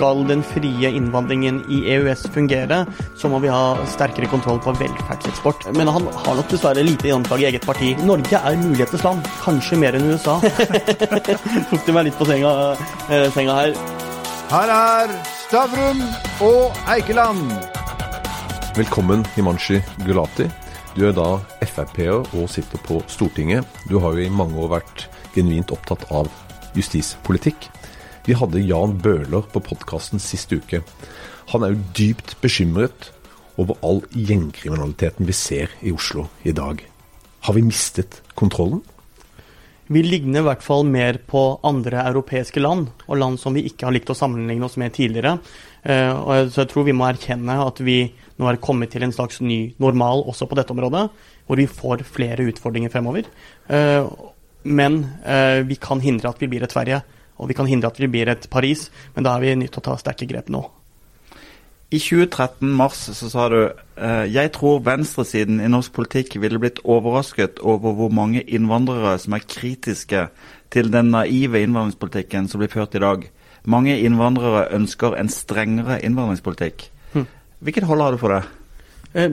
skal den frie innvandringen i EØS fungere, så må vi ha sterkere kontroll på velferdseksport. Men han har nok dessverre lite gjennomslag i eget parti. Norge er mulighetenes land, kanskje mer enn USA. Tok du meg litt på senga, eh, senga her. Her er Stavrum og Eikeland. Velkommen, Himanshi Gulati. Du er da Frp-er og sitter på Stortinget. Du har jo i mange år vært genuint opptatt av justispolitikk. Vi hadde Jan Bøhler på podkasten sist uke. Han er jo dypt bekymret over all gjengkriminaliteten vi ser i Oslo i dag. Har vi mistet kontrollen? Vi ligner i hvert fall mer på andre europeiske land, og land som vi ikke har likt å sammenligne oss med tidligere. Eh, så jeg tror vi må erkjenne at vi nå er kommet til en slags ny normal også på dette området, hvor vi får flere utfordringer fremover. Eh, men eh, vi kan hindre at vi blir et Sverige, og vi kan hindre at vi blir et Paris, men da er vi nødt til å ta sterke grep nå. I 2013 mars så sa du eh, jeg tror venstresiden i norsk politikk ville blitt overrasket over hvor mange innvandrere som er kritiske til den naive innvandringspolitikken som blir ført i dag. Mange innvandrere ønsker en strengere innvandringspolitikk. Hm. Hvilket hold har du for det? Eh,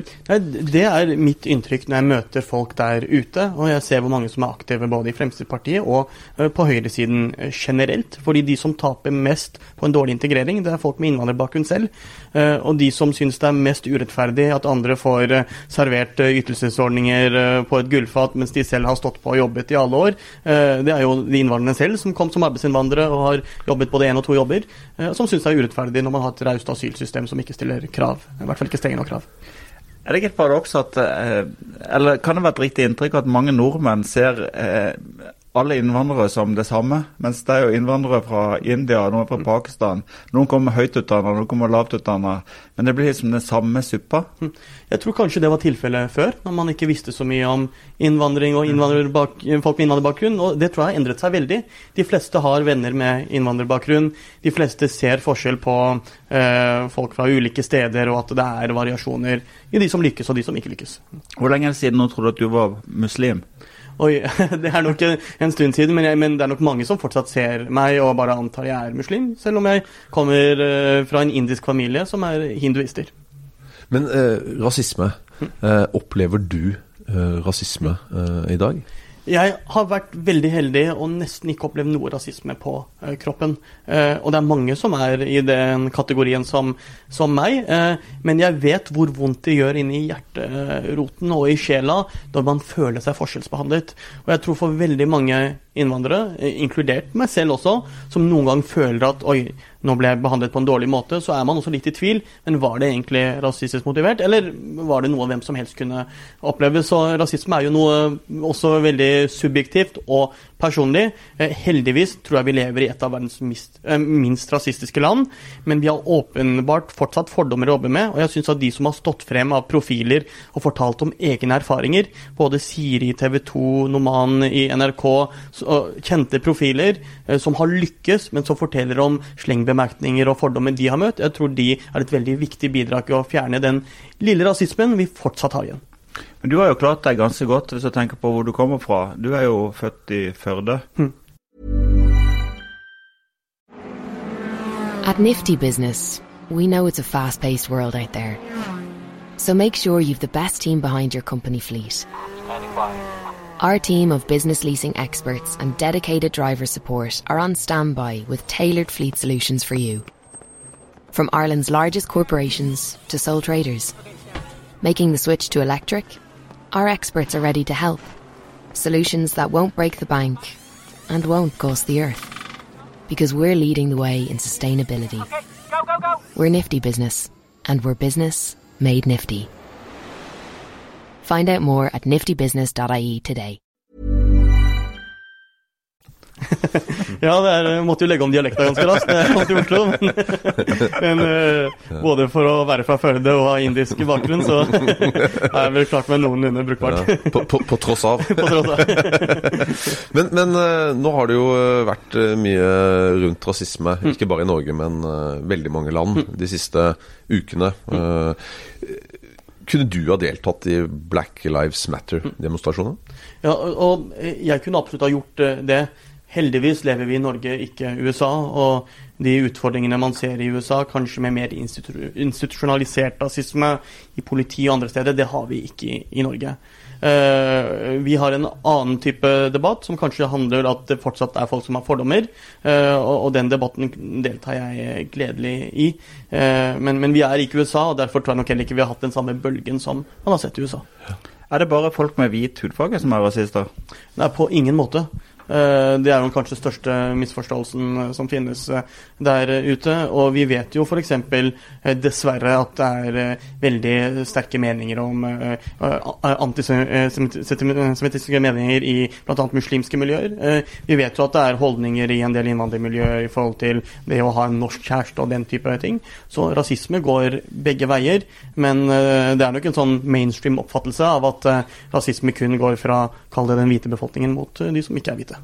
det er mitt inntrykk når jeg møter folk der ute, og jeg ser hvor mange som er aktive både i Fremskrittspartiet og eh, på høyresiden eh, generelt. Fordi de som taper mest på en dårlig integrering, det er folk med innvandrerbakgrunn selv. Og de som syns det er mest urettferdig at andre får servert ytelsesordninger på et gullfat mens de selv har stått på og jobbet i alle år, det er jo de innvandrerne selv som kom som arbeidsinnvandrere og har jobbet både én og to jobber, som syns det er urettferdig når man har et raust asylsystem som ikke stiller krav. I hvert fall ikke strenge nok krav. Er det ikke et paradoks at eh, Eller kan det være et riktig inntrykk at mange nordmenn ser eh, alle innvandrere som det samme, mens det er jo innvandrere fra India, noen fra Pakistan. Noen kommer høytutdanna, noen kommer lavtutdanna. Men det blir liksom den samme suppa. Hm. Jeg tror kanskje det var tilfellet før, når man ikke visste så mye om innvandring og folk med innvandrerbakgrunn. Og det tror jeg har endret seg veldig. De fleste har venner med innvandrerbakgrunn. De fleste ser forskjell på eh, folk fra ulike steder, og at det er variasjoner i de som lykkes og de som ikke lykkes. Hvor lenge siden nå trodde du at du var muslim? Oi, det er nok en stund siden, men, jeg, men, det er nok mange som fortsatt ser meg og bare antar jeg er muslim, selv om jeg kommer uh, fra en indisk familie som er hinduister. Men uh, rasisme, uh, opplever du rasisme i dag? Jeg har vært veldig heldig og nesten ikke opplevd noe rasisme på uh, kroppen. Uh, og det er mange som er i den kategorien som, som meg. Uh, men jeg vet hvor vondt det gjør inni hjerteroten og i sjela når man føler seg forskjellsbehandlet. Og jeg tror for veldig mange innvandrere, inkludert meg selv også, som noen gang føler at oi, nå ble jeg behandlet på en dårlig måte, så er man også litt i tvil. Men var det egentlig rasistisk motivert, eller var det noe hvem som helst kunne oppleve? Så rasisme er jo noe også veldig subjektivt og personlig. Eh, heldigvis tror jeg vi lever i et av verdens minst, eh, minst rasistiske land, men vi har åpenbart fortsatt fordommer å jobbe med. Og jeg syns at de som har stått frem av profiler og fortalt om egne erfaringer, både Siri TV 2, Noman i NRK, kjente profiler eh, som har lykkes, men som forteller om slengbemerkninger og fordommer de har møtt, jeg tror de er et veldig viktig bidrag i å fjerne den lille rasismen vi fortsatt har igjen. Men du har jo klart deg ganske godt hvis du tenker på hvor du kommer fra. Du er jo født i Førde. Hmm. At Nifty Business, we know it's a fast-paced world out there. So make sure you've the best team behind your company fleet. Our team of business leasing experts and dedicated driver support are on standby with tailored fleet solutions for you. From Ireland's largest corporations to sole traders – Making the switch to electric? Our experts are ready to help. Solutions that won't break the bank and won't cost the earth. Because we're leading the way in sustainability. Okay, go, go, go. We're Nifty Business, and we're business made nifty. Find out more at niftybusiness.ie today. ja, er, måtte jo legge om dialekta ganske raskt da jeg kom til Oslo. Men, men uh, både for å være fra Førde og ha indisk bakgrunn, så er jeg vel klart med noenlunde brukbart. Ja, på, på, på, tross av. på tross av. men, men uh, nå har det jo eh, vært mye rundt rasisme, ikke bare i Norge, men uh, veldig mange land de siste ukene. Kunne du ha deltatt i Black Lives Matter-demonstrasjonen? Ja, og jeg kunne absolutt ha gjort det. Heldigvis lever vi i Norge, ikke USA. Og de utfordringene man ser i USA, kanskje med mer institu institusjonalisert rasisme i politi og andre steder, det har vi ikke i, i Norge. Uh, vi har en annen type debatt som kanskje handler at det fortsatt er folk som har fordommer. Uh, og, den debatten deltar jeg gledelig i. Uh, men, men, vi er ikke i USA, og derfor tror jeg nok heller ikke vi har hatt den samme bølgen som man har sett i USA. Er det bare folk med hvit hudfarge som er rasister? Nei, på ingen måte. Eh, det er jo kanskje den største misforståelsen eh, som finnes eh, der ute. Og vi vet jo f.eks. dessverre at det er veldig sterke meninger om antisemittiske meninger i bl.a. muslimske miljøer. Vi vet jo at det er holdninger i en del innvandrermiljøer i forhold til det å ha en norsk kjæreste og den type ting. Så rasisme går begge veier. Men det er nok en sånn mainstream oppfattelse av at rasisme kun går fra, kall det den hvite befolkningen, mot de som ikke er hvite.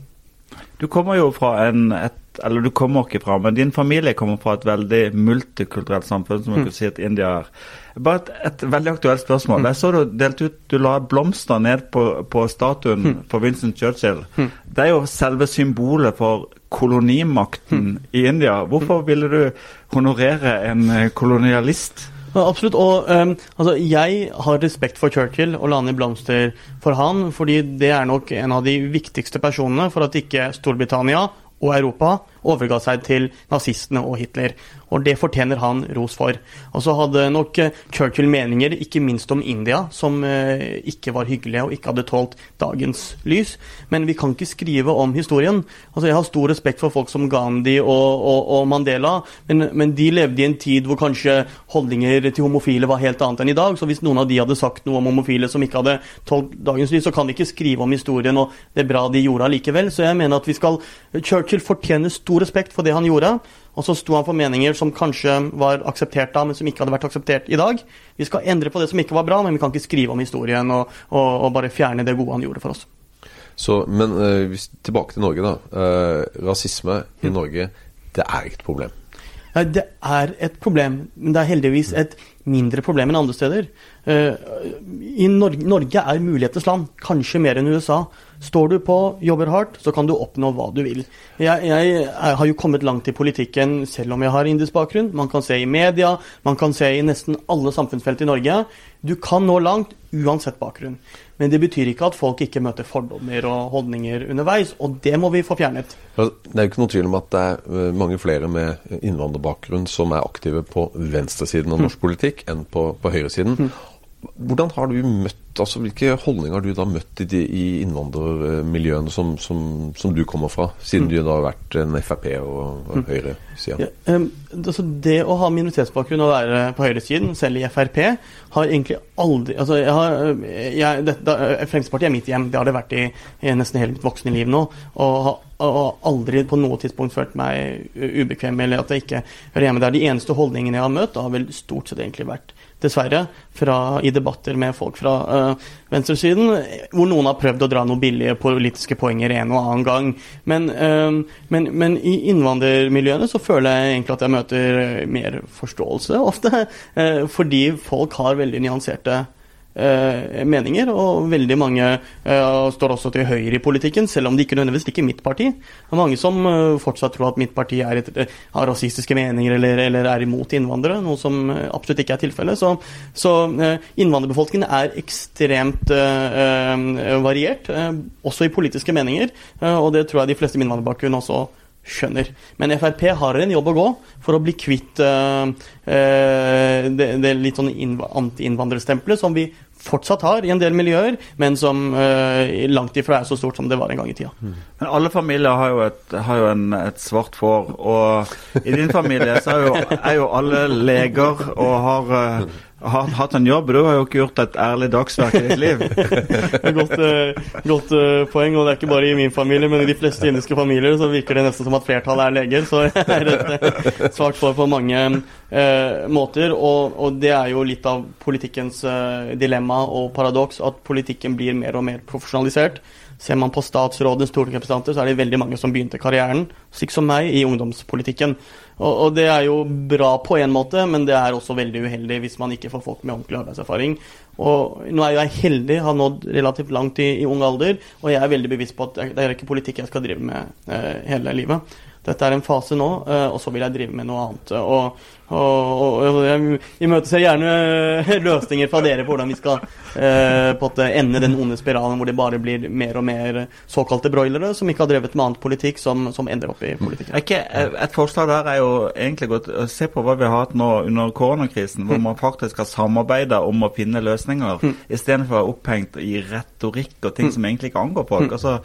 Du kommer jo fra en et, Eller du kommer ikke fra, men din familie kommer fra et veldig multikulturelt samfunn, som man mm. kan si at India er. Bare et, et, veldig aktuelt spørsmål. Mm. Jeg så du delte ut Du la blomster ned på, på statuen mm. for Vincent Churchill. Mm. Det er jo selve symbolet for kolonimakten mm. i India. Hvorfor ville du honorere en kolonialist? Absolutt. Og um, altså, jeg har respekt for Churchill og la ned blomster for han, fordi det er nok en av de viktigste personene for at ikke Storbritannia og Europa overga seg til nazistene og Hitler. Og det fortjener han ros for. Og så hadde nok eh, Churchill meninger, ikke minst om India, som eh, ikke var hyggelige og ikke hadde tålt dagens lys. Men vi kan ikke skrive om historien. Altså, Jeg har stor respekt for folk som Gandhi og, og, og Mandela, men, men, de levde i en tid hvor kanskje holdninger til homofile var helt annet enn i dag. Så hvis noen av de hadde sagt noe om homofile som ikke hadde tålt dagens lys, så kan de ikke skrive om historien og det bra de gjorde allikevel. Så jeg mener at vi skal Churchill fortjener stor respekt for det han gjorde. Og så sto han for meninger som kanskje var akseptert da, men som ikke hadde vært akseptert i dag. Vi skal endre på det som ikke var bra, men vi kan ikke skrive om historien og, og, og bare fjerne det gode han gjorde for oss. Så, men uh, tilbake til Norge, da. Uh, rasisme i. Norge, det er ikke et problem? Det er et problem, men det er heldigvis et mindre problem enn andre steder. Uh, i Norge, Norge er mulighetens land, kanskje mer enn USA. Står du på, jobber hardt, så kan du oppnå hva du vil. Jeg, jeg, har jo kommet langt i politikken selv om jeg har indisk bakgrunn. Man kan se i media, man kan se i nesten alle samfunnsfelt i Norge. Du kan nå langt uansett bakgrunn. Men det betyr ikke at folk ikke møter fordommer og holdninger underveis, og det må vi få fjernet. Det er jo ikke noen tvil om at det er eh, mange flere med innvandrerbakgrunn som er aktive på venstresiden av norsk mm. politikk enn på, på høyresiden. Mm. Hvordan har du møtt, altså Hvilke holdninger har du da møtt i, de, i innvandrermiljøene som, som, som, du kommer fra, siden mm. du da har vært en Frp og, og mm. høyresida? Ja, um, altså det å ha minoritetsbakgrunn og være på høyresiden, selv i Frp, har egentlig aldri altså jeg har, jeg, det, da, Fremskrittspartiet er mitt hjem, det har det vært i, i nesten hele mitt voksne liv nå. og har og aldri på noe tidspunkt følt meg ubekvem eller at jeg ikke hører hjemme der. De eneste holdningene jeg har møtt, har vel stort sett egentlig vært dessverre, fra, i debatter med folk fra uh, venstresiden, hvor noen har prøvd å dra noen billige politiske poenger en og annen gang. Men, uh, men, men, i innvandrermiljøene så føler jeg egentlig at jeg møter mer forståelse ofte, uh, fordi folk har veldig nyanserte Eh, meninger, og veldig mange eh, står også til høyre i politikken, selv om de ikke nødvendigvis liker mitt parti. Det er mange som eh, fortsatt tror at mitt parti et, har rasistiske meninger eller, eller, er imot innvandrere, noe som absolutt ikke er tilfellet. Så, så innvandrerbefolkningen er ekstremt variert, også i politiske meninger, og det tror jeg de fleste med innvandrerbakgrunn også skjønner. Men Frp har en jobb å gå for å bli kvitt uh, uh, det, det, litt sånn anti-innvandrerstempelet som vi fortsatt har i en del miljøer, men som uh, langt ifra er så stort som det var en gang i tida. Mm. Men alle familier har jo et, har jo en, et svart får, og i din familie så er jo, er jo alle leger og har har hatt en jobb. Du har jo ikke gjort et ærlig dagsverk i ditt liv. godt, uh, godt uh, poeng, og det er ikke bare i min familie, men i de fleste indiske familier så virker det nesten som at flertallet er leger. Så jeg er et uh, svart for på mange måter. Og, og, det er jo litt av politikkens dilemma og paradoks, at politikken blir mer og mer profesjonalisert. Ser man på statsrådens stortingsrepresentanter, så er det veldig mange som begynte karrieren, slik som meg, i ungdomspolitikken. Og, og, det er jo bra på en måte, men det er også veldig uheldig hvis man ikke får folk med ordentlig arbeidserfaring. Og nå er jeg heldig, har nådd relativt langt i, i ung alder, og jeg er veldig bevisst på at det er ikke politikk jeg skal drive med eh, hele livet. dette er en fase nå, og så vil jeg drive med noe annet. Og, og, og jeg imøteser gjerne løsninger fra dere på hvordan vi skal eh, på at ende den onde spiralen hvor det bare blir mer og mer såkalte broilere som ikke har drevet med annet politikk, som, som ender opp i politikken. Okay, et forslag der er jo egentlig godt å se på hva vi har hatt nå under koronakrisen, hvor man faktisk har samarbeida om å finne løsninger, mm. istedenfor å være opphengt i retorikk og ting mm. som egentlig ikke angår folk. Mm. Altså,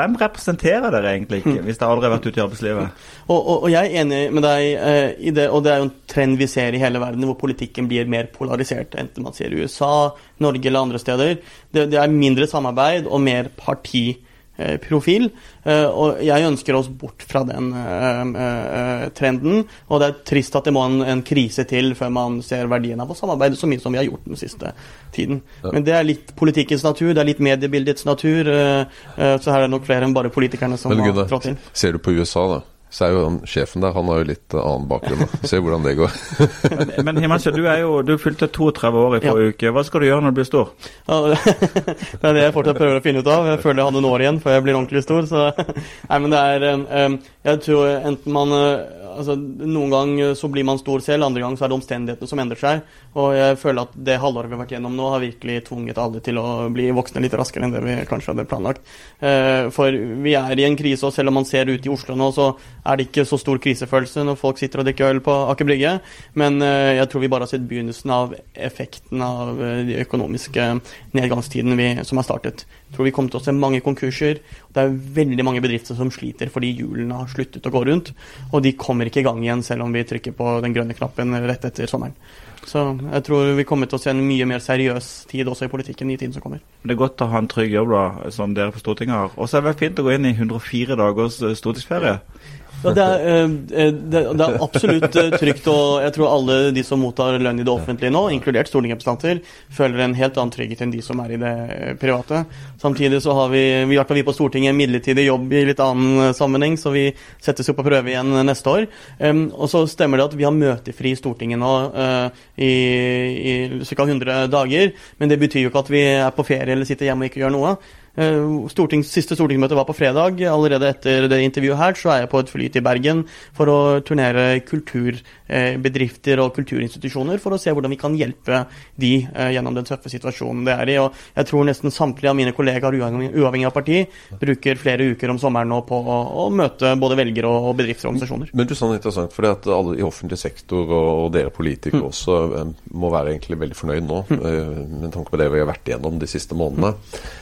hvem representerer dere egentlig ikke, hvis dere aldri har vært ute i arbeidslivet? Og, og, og jeg er enig med deg eh, i det, og det er jo en trend vi ser i hele verden, hvor politikken blir mer polarisert, enten man ser USA, Norge eller andre steder. Det, det er mindre samarbeid og mer partiprofil. Eh, og jeg ønsker oss bort fra den uh, uh, trenden. Og det er trist at det må en, en, krise til før man ser verdien av å samarbeide så mye som vi har gjort den siste tiden. Men det er litt politikkens natur, det er litt mediebildets natur. Så her er det nok flere enn bare politikerne som Men, har trådt inn. Ser du på USA, da? Så er jo den Sjefen der han har jo litt uh, annen bakgrunn. Se hvordan det går. men men Himansha, du er jo, du fylte 32 år i forrige ja. uke. Hva skal du gjøre når du blir stor? Ja, det er det jeg fortsatt prøver å finne ut av. Jeg føler jeg hadde noen år igjen før jeg blir ordentlig stor. Så nei, men det er um, Jeg tror enten man uh, altså, Noen gang så blir man stor selv, andre gang så er det omstendighetene som endrer seg. Og jeg føler at det halvåret vi har vært gjennom nå, har virkelig tvunget alle til å bli voksne litt raskere enn det vi kanskje hadde planlagt. Uh, for vi er i en krise, og selv om man ser ut i Oslo nå, så er det ikke så stor krisefølelse når folk sitter og drikker øl på Aker Brygge. Men uh, jeg tror vi bare har sett begynnelsen av effekten av de økonomiske nedgangstiden vi, som har startet. Jeg tror vi kommer til å se mange konkurser. Det er veldig mange bedrifter som sliter fordi hjulene har sluttet å gå rundt. Og de kommer ikke i gang igjen selv om vi trykker på den grønne knappen rett etter sommeren. Så jeg tror vi kommer til å se en mye mer seriøs tid også i politikken i tiden som kommer. Det er godt å ha en trygg jobb da, som dere på Stortinget har. Og så er det fint å gå inn i 104 dagers eh, stortingsferie. Ja, det, er, eh, eh, det, det, er, absolutt eh, trygt, og jeg tror alle de som mottar lønn i det offentlige nå, inkludert stortingsrepresentanter, føler en helt annen trygghet enn de som er i det private. Samtidig så har vi, i hvert fall vi på Stortinget, en midlertidig jobb i litt annen sammenheng, så vi settes jo på prøve igjen neste år. Og så stemmer det at vi har møtefri i Stortinget nå i, i ca. 100 dager, men det betyr jo ikke at vi er på ferie eller sitter hjemme og ikke gjør noe. Eh, stortings, siste stortingsmøte var på fredag. Allerede etter det intervjuet her så er jeg på et fly til Bergen for å turnere kulturbedrifter og kulturinstitusjoner for å se hvordan vi kan hjelpe de eh, gjennom den tøffe situasjonen det er i. Og jeg tror nesten samtlige av mine kollegaer, uavhengig av parti, bruker flere uker om sommeren nå på å, å møte både velgere og bedrifter og organisasjoner. Men du sa noe interessant, for at alle i offentlig sektor og dere politikere mm. også eh, må være egentlig veldig fornøyd nå, mm. med tanke på det vi har vært igjennom de siste månedene.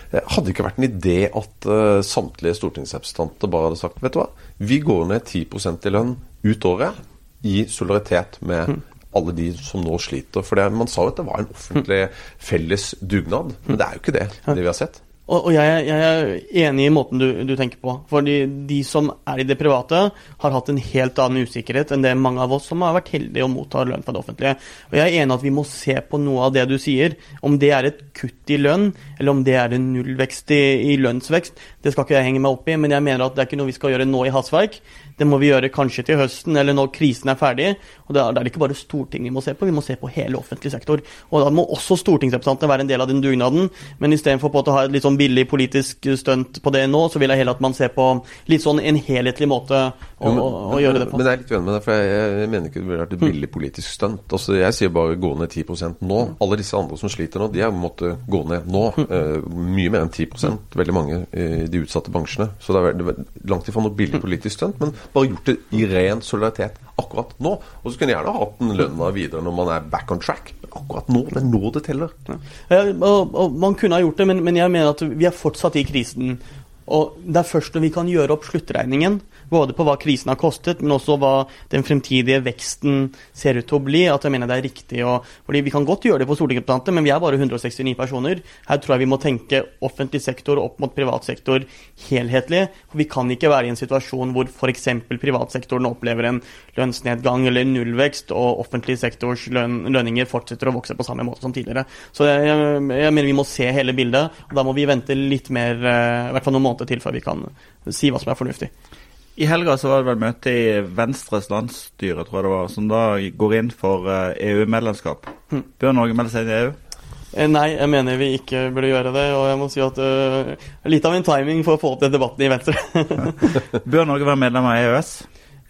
Hadde det ikke vært en idé at samtlige stortingsrepresentanter bare hadde sagt vet du hva, vi går ned 10% i lønn ut året i solidaritet med mm. alle de som nå sliter. For det, man sa jo at det var en offentlig felles dugnad, men det er jo ikke det, det vi har sett. Og, og jeg, jeg, er enig i måten du, du, tenker på. For de som er i det private, har hatt en helt annen usikkerhet enn det mange av oss som har vært heldige og mottar lønn fra det offentlige. Og jeg er enig at vi må se på noe av det du sier. Om det er et kutt i lønn, eller om det er en nullvekst i, i lønnsvekst, det skal ikke jeg henge meg opp i. Men jeg mener at det er ikke noe vi skal gjøre nå i hastverk. Det må vi gjøre kanskje til høsten, eller når krisen er ferdig. Og Da er det ikke bare Stortinget vi må se på, vi må se på hele offentlig sektor. Og Da må også stortingsrepresentantene være en del av den dugnaden. Men istedenfor å ha et litt sånn billig politisk stunt på det nå, så vil jeg heller at man ser på litt sånn en helhetlig måte å, jo, å gjøre det på. Men jeg er litt uenig med deg, for jeg, jeg, mener ikke det ville vært et billig politisk stunt. Altså, jeg sier bare gå ned 10 nå. Alle disse andre som sliter nå, de har måttet gå ned nå. Uh, mye mer enn 10 veldig mange i de utsatte bransjene. Så det er langt ifra noe billig politisk stunt. men bare gjort det i ren solidaritet akkurat nå. Og så kunne jeg gjerne hatt den lønna videre når man er back on track. Akkurat nå. Det er nå det teller. Ja, og, og, man kunne ha gjort det, men, men jeg mener at vi er fortsatt i krisen. Og det er først når vi kan gjøre opp sluttregningen både på hva krisen har kostet, men også hva den fremtidige veksten ser ut til å bli. At jeg mener det er riktig å fordi Vi kan godt gjøre det på stortingsrepresentanter, men vi er bare 169 personer. Her tror jeg vi må tenke offentlig sektor opp mot privat sektor helhetlig. For vi kan ikke være i en situasjon hvor f.eks. privatsektoren opplever en lønnsnedgang eller nullvekst, og offentlig sektors løn, lønninger fortsetter å vokse på samme måte som tidligere. Så jeg, jeg, mener vi må se hele bildet, og da må vi vente litt mer, eh, i hvert fall noen måneder til før vi kan si hva som er fornuftig. I helga så var det vel møte i Venstres landsstyre, tror jeg det var, som da går inn for EU-medlemskap. Eh, e hm. Bør Norge melde seg inn i EU? Nei, jeg mener vi ikke burde gjøre det. Og jeg må si at uh, litt av en timing for å få opp den debatten i Venstre. bør Norge være medlem av EØS?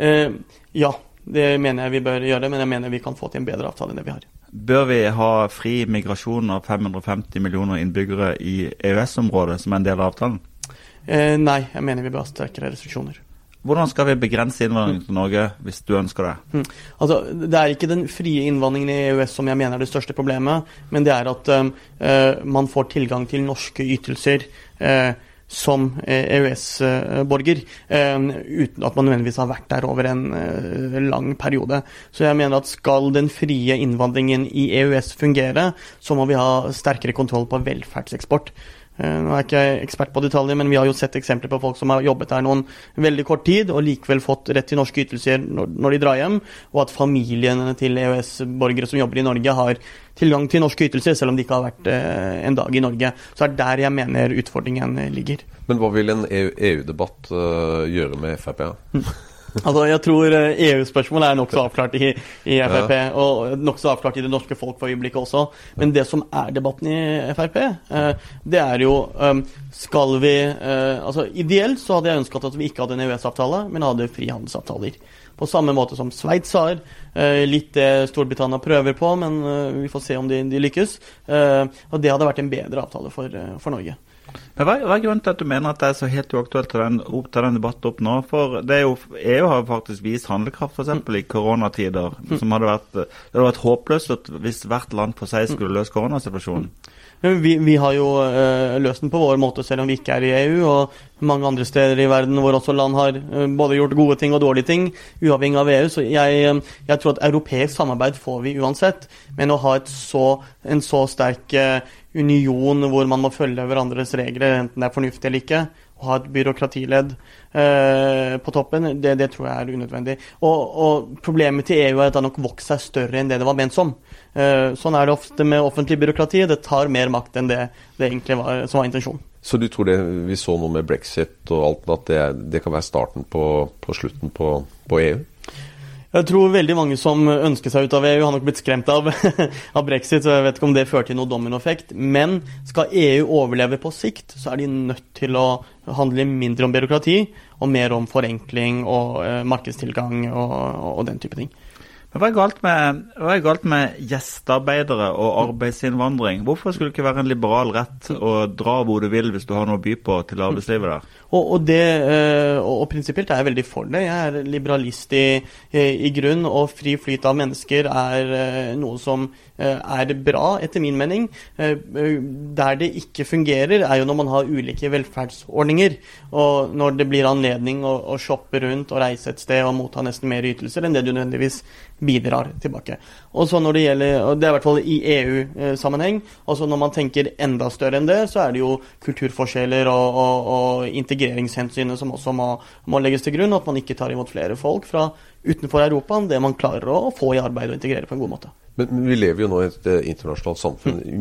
Uh, ja, det mener jeg vi bør gjøre. Men jeg mener vi kan få til en bedre avtale enn det vi har. Bør vi ha fri migrasjon av 550 millioner innbyggere i EØS-området som en del av avtalen? Uh, nei, jeg mener vi bør ha sterkere restriksjoner. Hvordan skal vi begrense innvandringen til Norge, hvis du ønsker det? Mm. Altså, det er ikke den frie innvandringen i EØS som jeg mener er det største problemet, men det er at uh, man får tilgang til norske ytelser uh, som EØS-borger, uh, uten at man nødvendigvis har vært der over en lang periode. Så jeg mener at skal den frie innvandringen i EØS fungere, så må vi ha sterkere kontroll på velferdseksport. Eh, nå er jeg ikke ekspert på detaljer, men vi har jo sett eksempler på folk som har jobbet her noen veldig kort tid, og likevel fått rett til norske ytelser når de drar hjem, og at familiene til EØS-borgere som jobber i Norge, har tilgang til norske ytelser, selv om de ikke har vært eh, en dag i Norge. Så det er der jeg mener utfordringen ligger. Men hva vil en EU-debatt uh, gjøre med Frp? Altså, Jeg tror EU-spørsmålet er nokså avklart i, i Frp, ja. og nokså avklart i det norske folk for øyeblikket også. Men det som er debatten i Frp, det er jo Skal vi Altså, ideelt så hadde jeg ønsket at vi ikke hadde en EØS-avtale, men hadde frihandelsavtaler. På samme måte som Sveits har. Litt det Storbritannia prøver på, men vi får se om de, de lykkes. Og det hadde vært en bedre avtale for, for Norge. Men hva, hva, er grunnen til at du mener at det er så helt uaktuelt å ta den debatten opp nå? For det er jo, EU har faktisk vist handlekraft f.eks. i koronatider. som hadde vært, Det hadde vært håpløst hvis hvert land for seg skulle løse koronasituasjonen. Vi, vi, har jo uh, løst den på vår måte, selv om vi ikke er i EU. Og mange andre steder i verden hvor også land har uh, både gjort gode ting og dårlige ting, uavhengig av EU. Så jeg, uh, jeg tror at europeisk samarbeid får vi uansett. Men å ha så, en så sterk union hvor man må følge hverandres regler, enten det er fornuftig eller ikke, å ha et byråkratiledd på toppen, det, det, tror jeg er unødvendig. Og, og problemet til EU er at det har nok vokst seg større enn det det var ment som. Eh, sånn er det ofte med offentlig byråkrati. Det tar mer makt enn det, det egentlig var, som var intensjonen. Så du tror det vi så nå med brexit og alt, at det, det kan være starten på, på slutten på, på, EU? Jeg tror veldig mange som ønsker seg ut av EU, har nok blitt skremt av, av brexit. så Jeg vet ikke om det fører til noe dominoeffekt. Men skal EU overleve på sikt, så er de nødt til å handle mindre om byråkrati og mer om forenkling og eh, markedstilgang og, og den type ting. Men hva er, galt med, er galt med gjestearbeidere og arbeidsinnvandring? Hvorfor skulle det ikke være en liberal rett å dra hvor du vil hvis du har noe å by på til arbeidslivet der? Og, og, det, eh, og, prinsipielt er jeg veldig for det. Jeg er liberalist i, i, grunn, og fri flyt av mennesker er eh, noe som eh, er bra, etter min mening. Der det ikke fungerer, er jo når man har ulike velferdsordninger. Og når det blir anledning å, å shoppe rundt og reise et sted og motta nesten mer ytelser enn det du nødvendigvis bidrar tilbake. Og så når Det gjelder, og det er i hvert fall i EU-sammenheng. og så Når man tenker enda større enn det, så er det jo kulturforskjeller og, og, og integreringshensynet som også må, må, legges til grunn. At man ikke tar imot flere folk fra utenfor Europa enn det man klarer å få i arbeid og integrere på en god måte. Men vi lever jo nå i et eh, internasjonalt samfunn i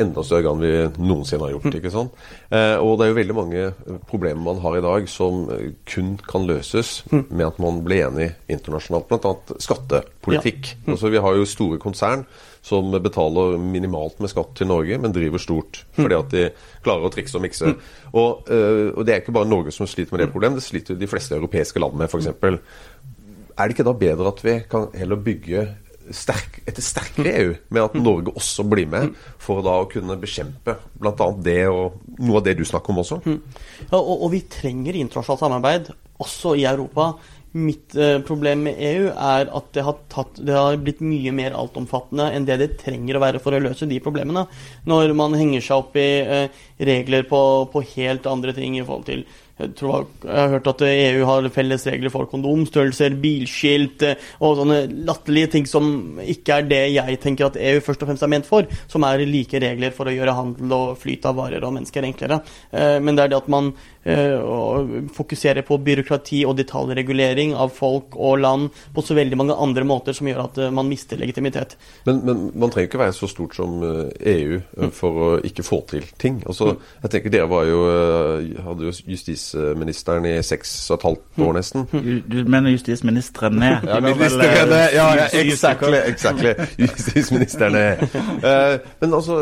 enda større grad enn vi noensinne har gjort. Mm. ikke sant? Eh, og det er jo veldig mange problemer man har i dag som eh, kun kan løses mm. med at man blir enig internasjonalt, bl.a. skattepolitikk. Ja. Mm. Altså, vi har jo store konsern som betaler minimalt med skatt til Norge, men driver stort fordi at de klarer å trikse og mikse. Og, og det er ikke bare Norge som sliter med det problemet, det sliter de fleste europeiske land med, f.eks. Er det ikke da bedre at vi kan heller bygge sterk, et sterkere EU, med at Norge også blir med, for da å kunne bekjempe bl.a. det og noe av det du snakker om også. Ja, og, og, vi trenger internasjonalt samarbeid, også i Europa. Mitt eh, problem med EU er at det har, tatt, det har, blitt mye mer altomfattende enn det det trenger å være for å løse de problemene. Når man henger seg opp i eh, regler på, på, helt andre ting i forhold til jeg, tror, jeg har hørt at EU har felles regler for kondomstørrelser, bilskilt eh, og sånne latterlige ting som ikke er det jeg tenker at EU først og fremst er ment for, som er like regler for å gjøre handel og flyt av varer og mennesker enklere. Eh, men det er det at man eh, fokuserer på byråkrati og detaljregulering av folk og land på så veldig mange andre måter som gjør at man mister legitimitet. Men, men man trenger ikke være så stort som EU mm. for å ikke få til ting. Altså, jeg tenker Dere var jo, hadde jo justis justisministeren i seks og et halvt år, nesten. Du, du mener justisministrene? Ja, ministrene, eh, ja, ja, exactly, exactly. Justisministrene. Eh, men altså,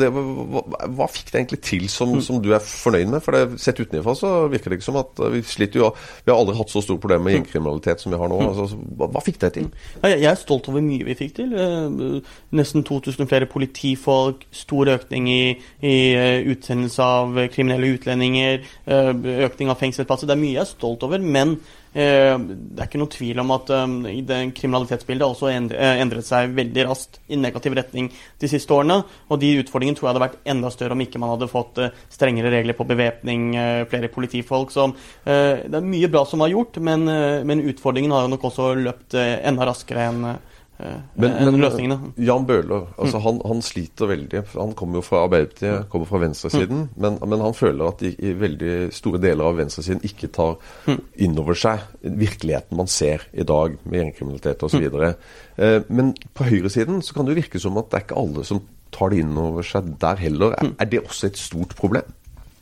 det, hva, hva fikk det egentlig til som, som du er fornøyd med? For det, sett utenfra så virker det ikke som at vi sliter jo Vi har aldri hatt så stort problem med gjengkriminalitet som vi har nå. Altså, hva, hva fikk det til? Jeg er stolt over mye vi fikk til. Eh, Nesten 2000 flere politifolk, stor økning i, i eh, utsendelse av kriminelle utlendinger, eh, økning av fengselsplasser. Det er mye jeg er stolt over, men eh, det er ikke noe tvil om at det kriminalitetsbildet også eh, endret seg veldig raskt i negativ retning de siste årene. Og de utfordringene tror jeg hadde vært enda større om ikke man hadde fått eh, strengere regler på bevæpning, eh, flere politifolk. Så eh, det er mye bra som er gjort, men, men utfordringen har jo nok også løpt enda raskere enn Men, enn men løsningene. Jan Bøhler altså han, han sliter veldig. Han kommer jo fra Arbeiderpartiet, kommer fra venstresiden. Men, men han føler at de, i veldig store deler av venstresiden ikke tar inn over seg virkeligheten man ser i dag med gjengkriminalitet osv. Eh, men på høyresiden så kan det jo virke som at det er ikke alle som tar det inn over seg der heller. Er, er det også et stort problem?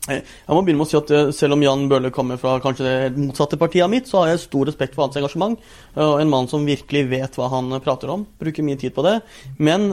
Eh, Jeg må begynne med å si at eh, Selv om Jan Bøhler kommer fra kanskje det motsatte partiet av mitt, så har jeg stor respekt for hans engasjement. eh, Og en mann som virkelig vet hva han prater om. Bruker mye tid på det. Men,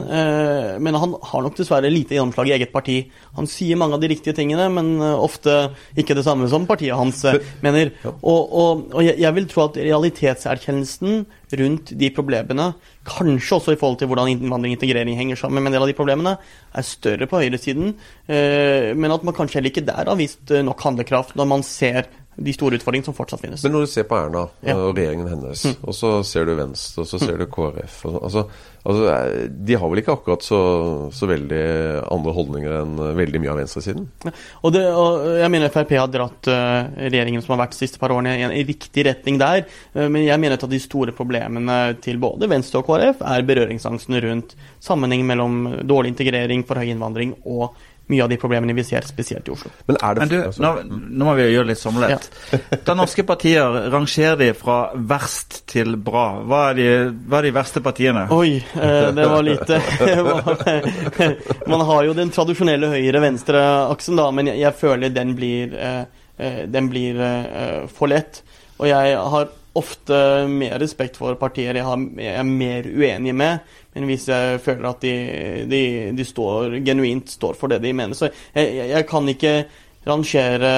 men han har nok dessverre lite gjennomslag i eget parti. Han sier mange av de riktige tingene, men ofte ikke det samme som partiet hans mener. Og, og, og jeg vil tro at realitetserkjennelsen rundt de problemene, kanskje også i forhold til hvordan innvandring og integrering henger sammen med en del av de problemene, er større på høyresiden. eh, Men at man kanskje heller ikke der har vist eh, nok handlekraft når man ser de store utfordringene som fortsatt finnes. Men når du ser på Erna Ja. og regjeringen hennes, og så ser du Venstre, og så ser du KrF altså, altså, De har vel ikke akkurat så, så veldig andre holdninger enn veldig mye av venstresiden? Og, det, og jeg mener Frp har dratt eh, regjeringen som har vært de siste par årene i en i riktig retning der. Eh, men jeg mener at de store problemene til både Venstre og KrF er berøringsangsten rundt sammenheng mellom dårlig integrering, for høy innvandring og mye av de problemene vi ser spesielt i Oslo. Men er det Men du, altså, nå, nå må vi gjøre litt sommerlett. Da norske partier rangerer de fra verst til bra. Hva er de, hva er de verste partiene? Oi, eh, det var lite Man har jo den tradisjonelle høyre-venstre-aksen, da, men jeg, jeg føler den blir, eh, eh, den blir eh, for lett. Og jeg har ofte mer respekt for partier jeg, har, jeg er mer uenig med, men hvis jeg føler at de, de, de står, genuint står for det de mener. Så jeg, jeg, kan ikke rangere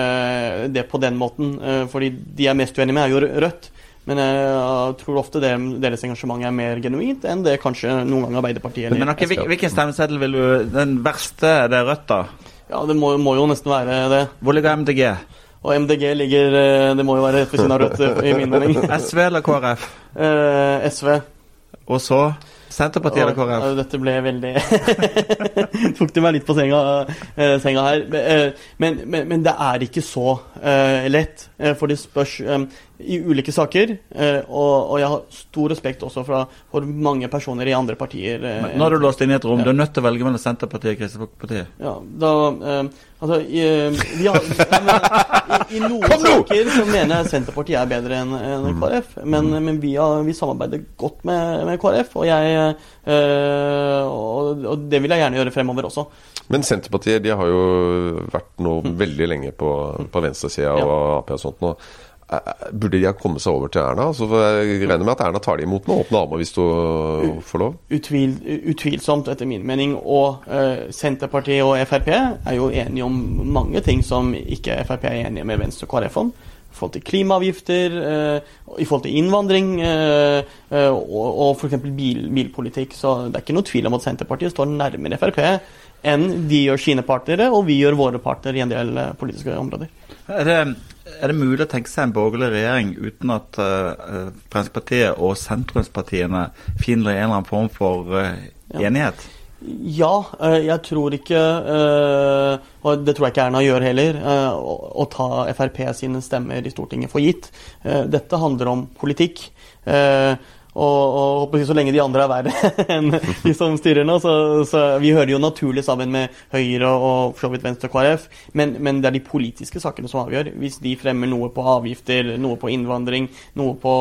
eh, det på den måten, eh, fordi de jeg er mest uenig med, er jo Rødt. Men jeg tror ofte det, deres engasjement er mer genuint enn det kanskje noen ganger Arbeiderpartiet eller Men okay, hvil- Hvilken stemmeseddel vil du Den verste, det er Rødt, da? Ja, det må, må jo nesten være det. Hvor ligger MDG? Og MDG ligger eh, Det må jo være rett ved siden av Rødt, eh, i min mening. SV eller KrF? Eh, SV. Og så Senterpartiet eller KrF? Dette ble veldig Tok du meg litt på senga, eh, senga her. Eh, Men, men, men det er ikke så eh, lett, for det spørs i ulike saker. eh, og, og jeg har stor respekt også fra, for mange personer i andre partier. Men Nå er du låst inn i et rom. Ja. Du er nødt til å velge mellom Senterpartiet og Kristelig Folkeparti. Ja, da eh, Altså, i, eh, vi har, i, i noen saker så mener jeg Senterpartiet er bedre enn en KrF. Men, men vi, har, vi samarbeider godt med, med KrF, og jeg eh, og, og det vil jeg gjerne gjøre fremover også. Men Senterpartiet de har jo vært nå veldig lenge på, på venstresida Ja. og Ap og sånt nå. Eh, Burde de ha kommet seg over til Erna? Så jeg regner med at Erna tar de imot med åpne armer hvis du får lov? Utvil, utvilsomt, etter min mening. Og uh, Senterpartiet og Frp er jo enige om mange ting som ikke Frp er enige med Venstre og KrF om. I forhold til klimaavgifter, uh, i forhold til innvandring uh, eh, og, og f.eks. Bil, bilpolitikk. Så det er ikke noe tvil om at Senterpartiet står nærmere Frp enn de gjør sine partnere, og vi gjør våre partnere i en del eh, politiske områder. Er det, er det mulig å tenke seg en borgerlig regjering uten at uh, Fremskrittspartiet og sentrumspartiene finner en eller annen form for uh, enighet? Ja, ja jeg tror ikke Og det tror jeg ikke Erna gjør heller, å, å ta Frp sine stemmer i Stortinget for gitt. Dette handler om politikk. Og, og så lenge de andre er verre enn de som styrer nå, så, så vi hører jo naturlig sammen med Høyre og for så vidt Venstre og KrF, men, men det er de politiske sakene som avgjør. Hvis de fremmer noe på avgifter, noe på innvandring, noe på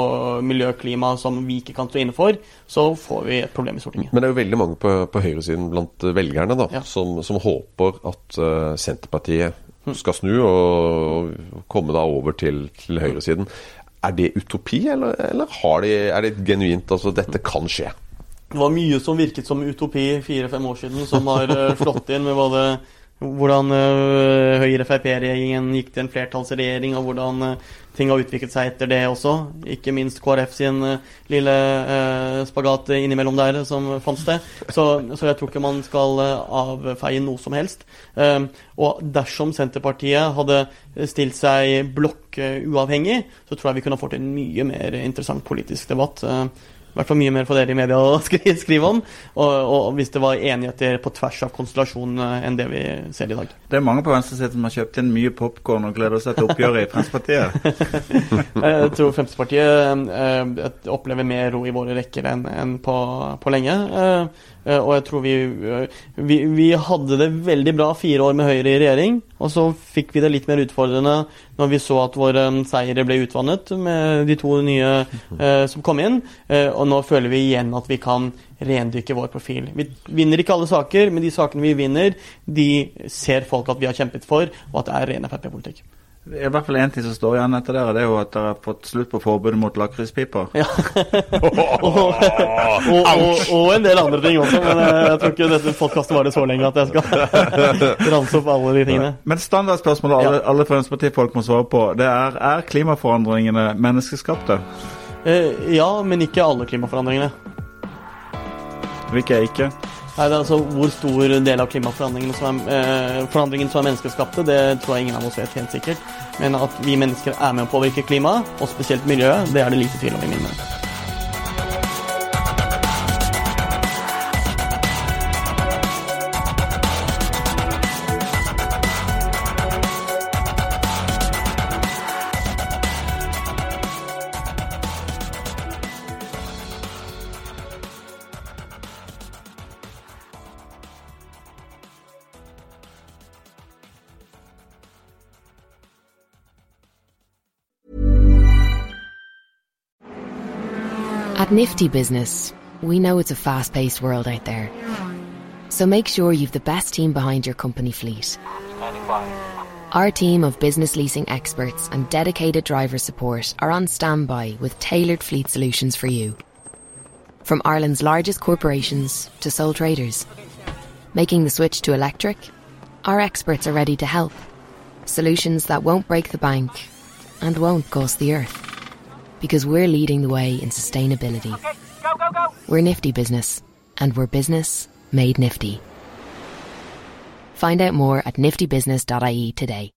miljø og klima som vi ikke kan stå inne for, så får vi et problem i Stortinget. Men det er jo veldig mange på, på høyresiden blant velgerne da, Ja. som, som håper at uh, Senterpartiet skal snu og komme da over til, til høyresiden. Er det utopi, eller, eller de, er det genuint altså dette kan skje? Det var mye som virket som utopi fire-fem år siden, som har eh, slått inn med både hvordan uh, Høyre-Frp-regjeringen gikk til en flertallsregjering, og hvordan uh, ting har utviklet seg etter det også. Ikke minst KrF sin lille eh, spagat innimellom der som fant sted. Så, så, jeg tror ikke man skal avfeie noe som helst. og dersom Senterpartiet hadde stilt seg blokkuavhengig, så tror jeg vi kunne fått en mye mer interessant politisk debatt i hvert fall mye mer for dere i media å skrive, skrive om. Og, og, hvis det var enigheter på tvers av konstellasjonen eh, enn det vi ser i dag. Det er mange på venstresiden som har kjøpt inn mye popkorn og gleder seg til oppgjøret i Fremskrittspartiet. jeg tror Fremskrittspartiet eh, opplever mer ro i våre rekker enn, enn på, på, lenge. Eh, og jeg tror vi, vi, vi, hadde det veldig bra fire år med Høyre i regjering. Og så fikk vi det litt mer utfordrende når vi så at våre um, seire ble utvannet med de to nye eh, som kom inn. Eh, og nå føler vi igjen at vi kan rendykke vår profil. Vi vinner ikke alle saker, men de sakene vi vinner, de ser folk at vi har kjempet for, og at det er ren Frp-politikk. Det er i hvert fall én ting som står igjen etter dere, det er jo at dere har fått slutt på forbudet mot lakrispiper. Ja. og, og, og, og, en del andre ting også, men eh, jeg tror ikke dette podkastet varer så lenge at jeg skal ranse opp alle de tingene. Men standardspørsmålet alle, alle Fremskrittsparti-folk må svare på, det er er klimaforandringene menneskeskapte? Eh, ja, men ikke alle klimaforandringene. Hvilke er ikke? Nei, det er altså Hvor stor del av klimaforandringene som er, eh, som er menneskeskapte, det tror jeg ingen av oss vet helt sikkert. Men at vi mennesker er med å påvirke klimaet, og spesielt miljøet, det er det lite tvil om i min mening. At Nifty Business, we know it's a fast paced world out there. So make sure you've the best team behind your company fleet. Our team of business leasing experts and dedicated driver support are on standby with tailored fleet solutions for you. From Ireland's largest corporations to sole traders. Making the switch to electric? Our experts are ready to help. Solutions that won't break the bank and won't cost the earth because we're leading the way in sustainability. Okay, go, go, go. We're Nifty Business, and we're business made nifty. Find out more at niftybusiness.ie today.